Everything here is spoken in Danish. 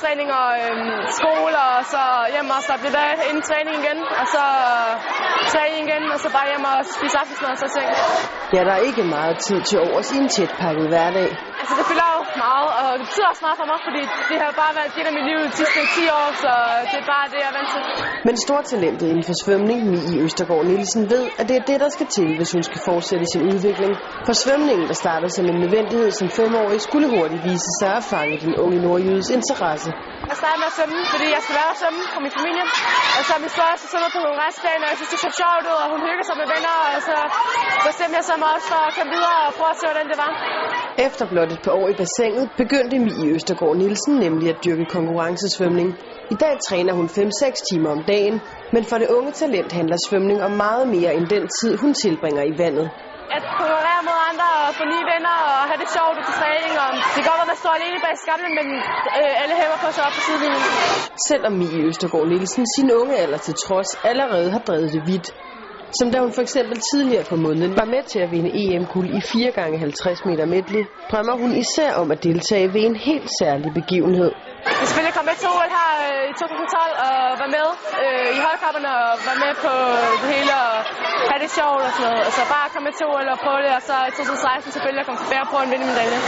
holdtræning og øhm, skole, og så hjem og slappe lidt af inden træning igen, og så øh, træning igen, og så bare hjem og spise aftensmad og så ting. Ja, der er ikke meget tid til overs i en tætpakket hverdag. Altså, det fylder jo meget, og det betyder også meget for mig, fordi det har bare været det af mit liv de sidste 10 år, så det er bare det, jeg er vant til. Men stortalentet inden for svømning, Mie Østergaard Nielsen, ved, at det er det, der skal til, hvis hun skal fortsætte sin udvikling. For svømningen, der startede som en nødvendighed som femårig, skulle hurtigt vise sig at fange den unge nordjydes interesse. Jeg startede med at svømme, fordi jeg skal være at svømme for min familie. Og så er min største svømmer på konkurrenceplan, og jeg synes, det så sjovt ud, og hun hygger sig med venner. Og så bestemte jeg så mig også for at komme videre og prøve at se, hvordan det var. Efter blot et par år i bassinet, begyndte Mie Østergaard Nielsen nemlig at dyrke konkurrencesvømning. I dag træner hun 5-6 timer om dagen, men for det unge talent handler svømning om meget mere end den tid, hun tilbringer i vandet. At konkurrere mod andre og få nye venner og have det sjovt til træning. Og det kan godt være, at man står alene bag skamlen, men øh, alle hæver på sig op på sidelinjen. Selvom Mie Østergaard Nielsen sin unge alder til trods allerede har drevet det vidt. Som da hun for eksempel tidligere på måneden var med til at vinde EM-guld i 4 gange 50 meter medley, drømmer hun især om at deltage ved en helt særlig begivenhed. Jeg skal selvfølgelig komme med til OL her øh, i 2012 og være med øh, i holdkapperne og være med på det hele og have det sjovt og sådan noget. Altså bare komme med til OL og prøve det, og så i 2016 selvfølgelig at komme tilbage og prøve en vinde medalje.